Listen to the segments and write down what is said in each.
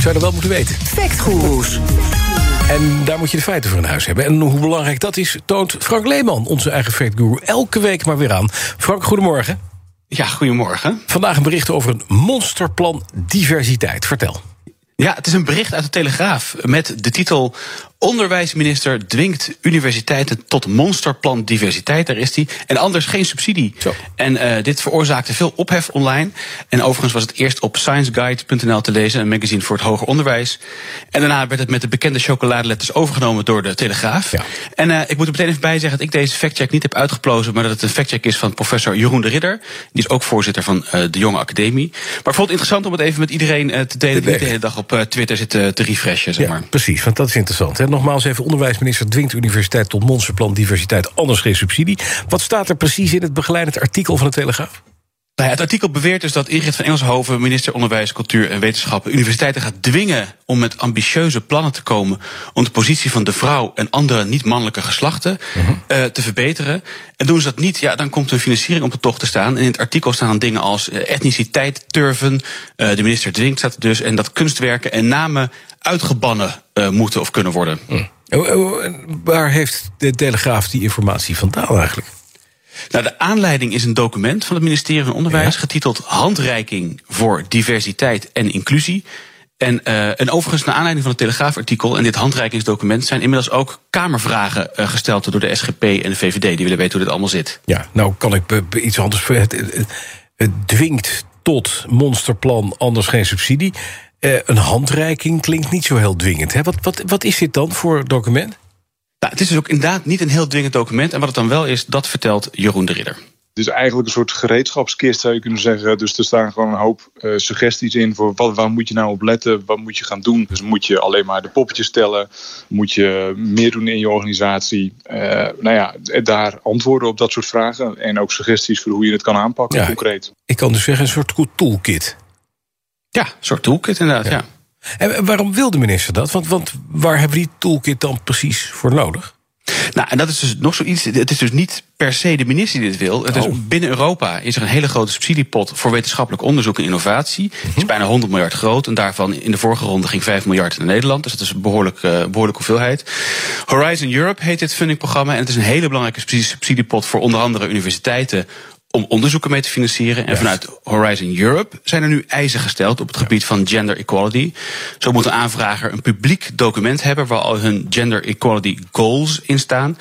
Zou je dat wel moeten weten. Factgoeroes. En daar moet je de feiten voor in huis hebben. En hoe belangrijk dat is, toont Frank Leeman, onze eigen factguru, elke week maar weer aan. Frank, goedemorgen. Ja, goedemorgen. Vandaag een bericht over een monsterplan diversiteit. Vertel. Ja, het is een bericht uit de Telegraaf met de titel Onderwijsminister dwingt universiteiten tot monsterplan diversiteit. Daar is die. En anders geen subsidie. Zo. En uh, dit veroorzaakte veel ophef online. En overigens was het eerst op scienceguide.nl te lezen, een magazine voor het hoger onderwijs. En daarna werd het met de bekende chocoladeletters overgenomen door de Telegraaf. Ja. En uh, ik moet er meteen even bij zeggen dat ik deze factcheck niet heb uitgeplozen, maar dat het een factcheck is van professor Jeroen de Ridder. Die is ook voorzitter van uh, de Jonge Academie. Maar ik vond het interessant om het even met iedereen te delen die de hele dag op Twitter zit te refreshen. Zeg maar. Ja, precies, want dat is interessant. Hè? Nogmaals even, onderwijsminister dwingt universiteit tot monsterplan diversiteit, anders geen subsidie. Wat staat er precies in het begeleidend artikel van de Telegraaf? Nou ja, het artikel beweert dus dat Ingrid van Engelshoven, minister Onderwijs, Cultuur en Wetenschappen, universiteiten gaat dwingen om met ambitieuze plannen te komen om de positie van de vrouw en andere niet-mannelijke geslachten uh, te verbeteren. En doen ze dat niet, ja, dan komt hun financiering op de tocht te staan. En in het artikel staan dan dingen als uh, etniciteit turven, uh, de minister dwingt staat er dus, en dat kunstwerken en namen uitgebannen moeten of kunnen worden. Hm. Waar heeft de Telegraaf die informatie vandaan eigenlijk? Nou, de aanleiding is een document van het ministerie van Onderwijs... Ja. getiteld Handreiking voor diversiteit en inclusie. En, uh, en overigens, naar aanleiding van het Telegraafartikel... en dit handreikingsdocument zijn inmiddels ook Kamervragen uh, gesteld... door de SGP en de VVD. Die willen weten hoe dit allemaal zit. Ja, nou kan ik iets anders... Het, het, het dwingt tot monsterplan, anders geen subsidie. Uh, een handreiking klinkt niet zo heel dwingend. Hè? Wat, wat, wat is dit dan voor document? Nou, het is dus ook inderdaad niet een heel dwingend document. En wat het dan wel is, dat vertelt Jeroen de Ridder. Het is eigenlijk een soort gereedschapskist, zou je kunnen zeggen. Dus er staan gewoon een hoop uh, suggesties in voor wat, waar moet je nou op letten, wat moet je gaan doen. Dus moet je alleen maar de poppetjes stellen, moet je meer doen in je organisatie. Uh, nou ja, daar antwoorden op dat soort vragen en ook suggesties voor hoe je het kan aanpakken Ja, concreet. Ik kan dus zeggen een soort toolkit. Ja, een soort toolkit inderdaad, ja. ja. En waarom wil de minister dat? Want, want waar hebben we die toolkit dan precies voor nodig? Nou, en dat is dus nog zoiets. Het is dus niet per se de minister die dit wil. Het is Oh. binnen Europa is er een hele grote subsidiepot voor wetenschappelijk onderzoek en innovatie. Die is bijna 100 miljard groot. En daarvan in de vorige ronde ging 5 miljard naar Nederland. Dus dat is een behoorlijk, uh, behoorlijke hoeveelheid. Horizon Europe heet dit fundingprogramma. En het is een hele belangrijke subsidiepot voor onder andere universiteiten om onderzoeken mee te financieren. En vanuit Horizon Europe zijn er nu eisen gesteld op het gebied van gender equality. Zo moet een aanvrager een publiek document hebben waar al hun gender equality goals in staan.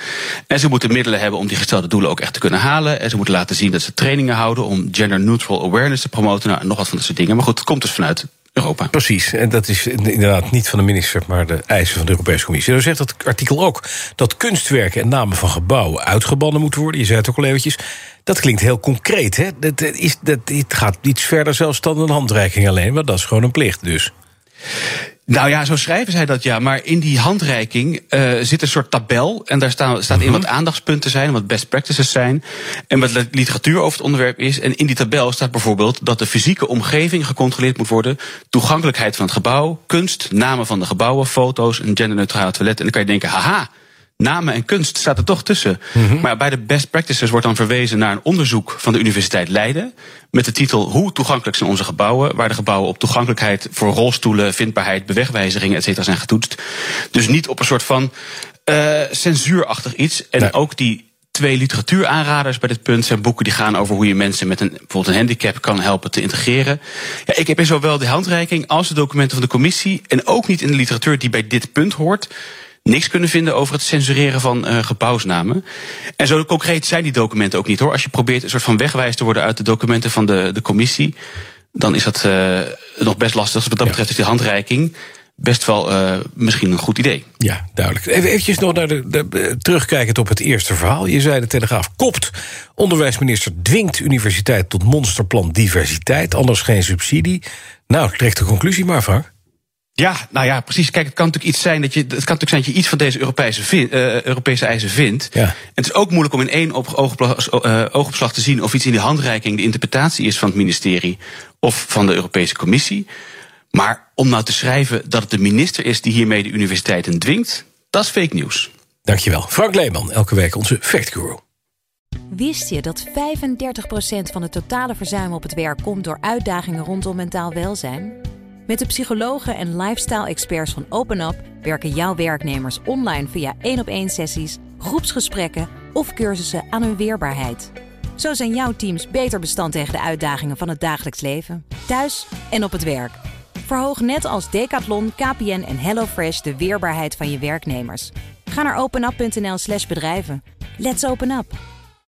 En ze moeten middelen hebben om die gestelde doelen ook echt te kunnen halen. En ze moeten laten zien dat ze trainingen houden om gender neutral awareness te promoten. Nou, en nog wat van dat soort dingen. Maar goed, het komt dus vanuit Europa. Precies, en dat is inderdaad niet van de minister, maar de eisen van de Europese Commissie. Nou zegt dat artikel ook dat kunstwerken en namen van gebouwen uitgebannen moeten worden. Je zei het ook al eventjes. Dat klinkt heel concreet, hè? Dat is, dat, het gaat iets verder zelfs dan een handreiking alleen, maar dat is gewoon een plicht dus. Nou ja, zo schrijven zij dat ja. Maar in die handreiking uh, zit een soort tabel. En daar staan, staat in wat aandachtspunten zijn, wat best practices zijn. En wat literatuur over het onderwerp is. En in die tabel staat bijvoorbeeld dat de fysieke omgeving gecontroleerd moet worden. Toegankelijkheid van het gebouw, kunst, namen van de gebouwen, foto's, een genderneutrale toilet. En dan kan je denken, haha. Namen en kunst staat er toch tussen. Mm-hmm. Maar bij de best practices wordt dan verwezen naar een onderzoek van de Universiteit Leiden. Met de titel Hoe toegankelijk zijn onze gebouwen? Waar de gebouwen op toegankelijkheid voor rolstoelen, vindbaarheid, bewegwijzigingen, et cetera zijn getoetst. Dus niet op een soort van uh, censuurachtig iets. En nee. ook die twee literatuuraanraders bij dit punt zijn boeken die gaan over hoe je mensen met een, bijvoorbeeld een handicap kan helpen te integreren. Ja, ik heb in zowel de handreiking als de documenten van de commissie en ook niet in de literatuur die bij dit punt hoort niks kunnen vinden over het censureren van uh, gebouwsnamen. En zo concreet zijn die documenten ook niet hoor. Als je probeert een soort van wegwijs te worden uit de documenten van de, de commissie, dan is dat uh, nog best lastig. Dus wat dat betreft is die handreiking best wel uh, misschien een goed idee. Ja, duidelijk. Even eventjes nog naar de, de, de, terugkijkend op het eerste verhaal. Je zei de Telegraaf kopt. Onderwijsminister dwingt universiteit tot monsterplan diversiteit. Anders geen subsidie. Nou, trek de conclusie maar, Frank. Ja, nou ja, precies. Kijk, het kan natuurlijk iets zijn dat je, het kan natuurlijk zijn dat je iets van deze Europese, uh, Europese eisen vindt. Ja. En het is ook moeilijk om in één oogopslag, uh, oogopslag te zien of iets in die handreiking de interpretatie is van het ministerie of van de Europese Commissie. Maar om nou te schrijven dat het de minister is die hiermee de universiteiten dwingt, dat is fake nieuws. Dankjewel. Frank Leeman, elke week onze Fact Guru. Wist je dat 35% van het totale verzuim op het werk komt door uitdagingen rondom mentaal welzijn? Met de psychologen en lifestyle-experts van OpenUp werken jouw werknemers online via één op één sessies, groepsgesprekken of cursussen aan hun weerbaarheid. Zo zijn jouw teams beter bestand tegen de uitdagingen van het dagelijks leven, thuis en op het werk. Verhoog net als Decathlon, KPN en HelloFresh de weerbaarheid van je werknemers. Ga naar openup.nl/slash bedrijven. Let's open up!